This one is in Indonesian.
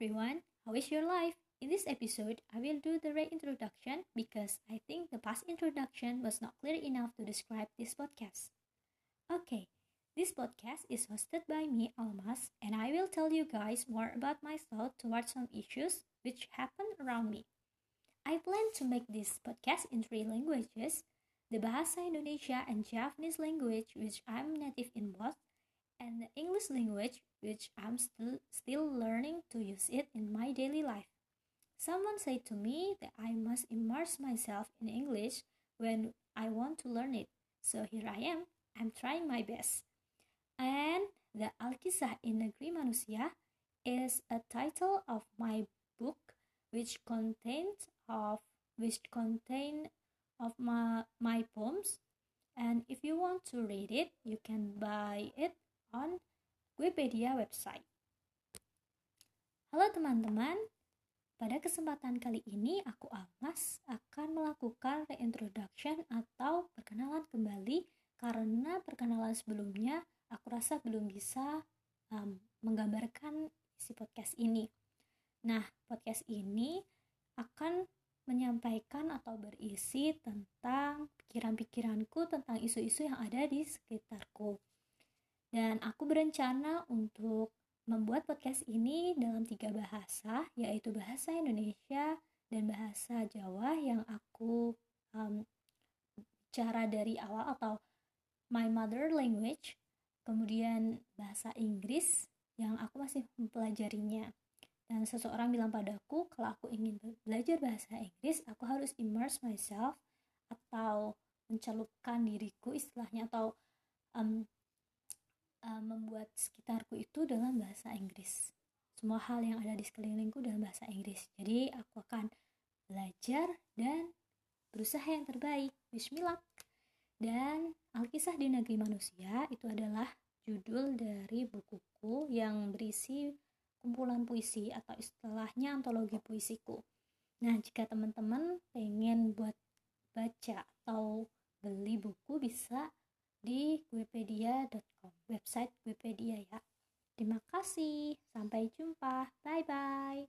is your life? In this episode, I will do the reintroduction because I think the past introduction was not clear enough to describe this podcast. Okay, this podcast is hosted by me, Almas, and I will tell you guys more about myself towards some issues which happen around me. I plan to make this podcast in three languages the Bahasa Indonesia and Japanese language, which I'm native in both, and the English language, which I'm still, still learning to use it in my daily life. Someone said to me that I must immerse myself in English when I want to learn it. So here I am. I'm trying my best. And the Alkisah in Negeri Manusia is a title of my book which contains of which contain of my, my poems and if you want to read it you can buy it on Wikipedia website. Halo teman-teman, pada kesempatan kali ini aku Almas akan melakukan reintroduction atau perkenalan kembali karena perkenalan sebelumnya aku rasa belum bisa um, menggambarkan isi podcast ini. Nah, podcast ini akan menyampaikan atau berisi tentang pikiran-pikiranku tentang isu-isu yang ada di sekitarku. Dan aku berencana untuk membuat podcast ini dalam tiga bahasa, yaitu bahasa Indonesia dan bahasa Jawa yang aku um, bicara dari awal atau my mother language, kemudian bahasa Inggris yang aku masih mempelajarinya. Dan seseorang bilang padaku, kalau aku ingin belajar bahasa Inggris, aku harus immerse myself atau mencelupkan diriku istilahnya atau um, um, membuat sekitarku itu dengan bahasa Inggris. Semua hal yang ada di sekelilingku dalam bahasa Inggris. Jadi aku akan belajar dan berusaha yang terbaik. Bismillah. Dan Alkisah di Negeri Manusia itu adalah judul dari bukuku yang berisi kumpulan puisi atau istilahnya antologi puisiku. Nah, jika teman-teman pengen buat baca atau beli buku bisa di wikipedia.com, website Wikipedia ya. Terima kasih, sampai jumpa, bye-bye.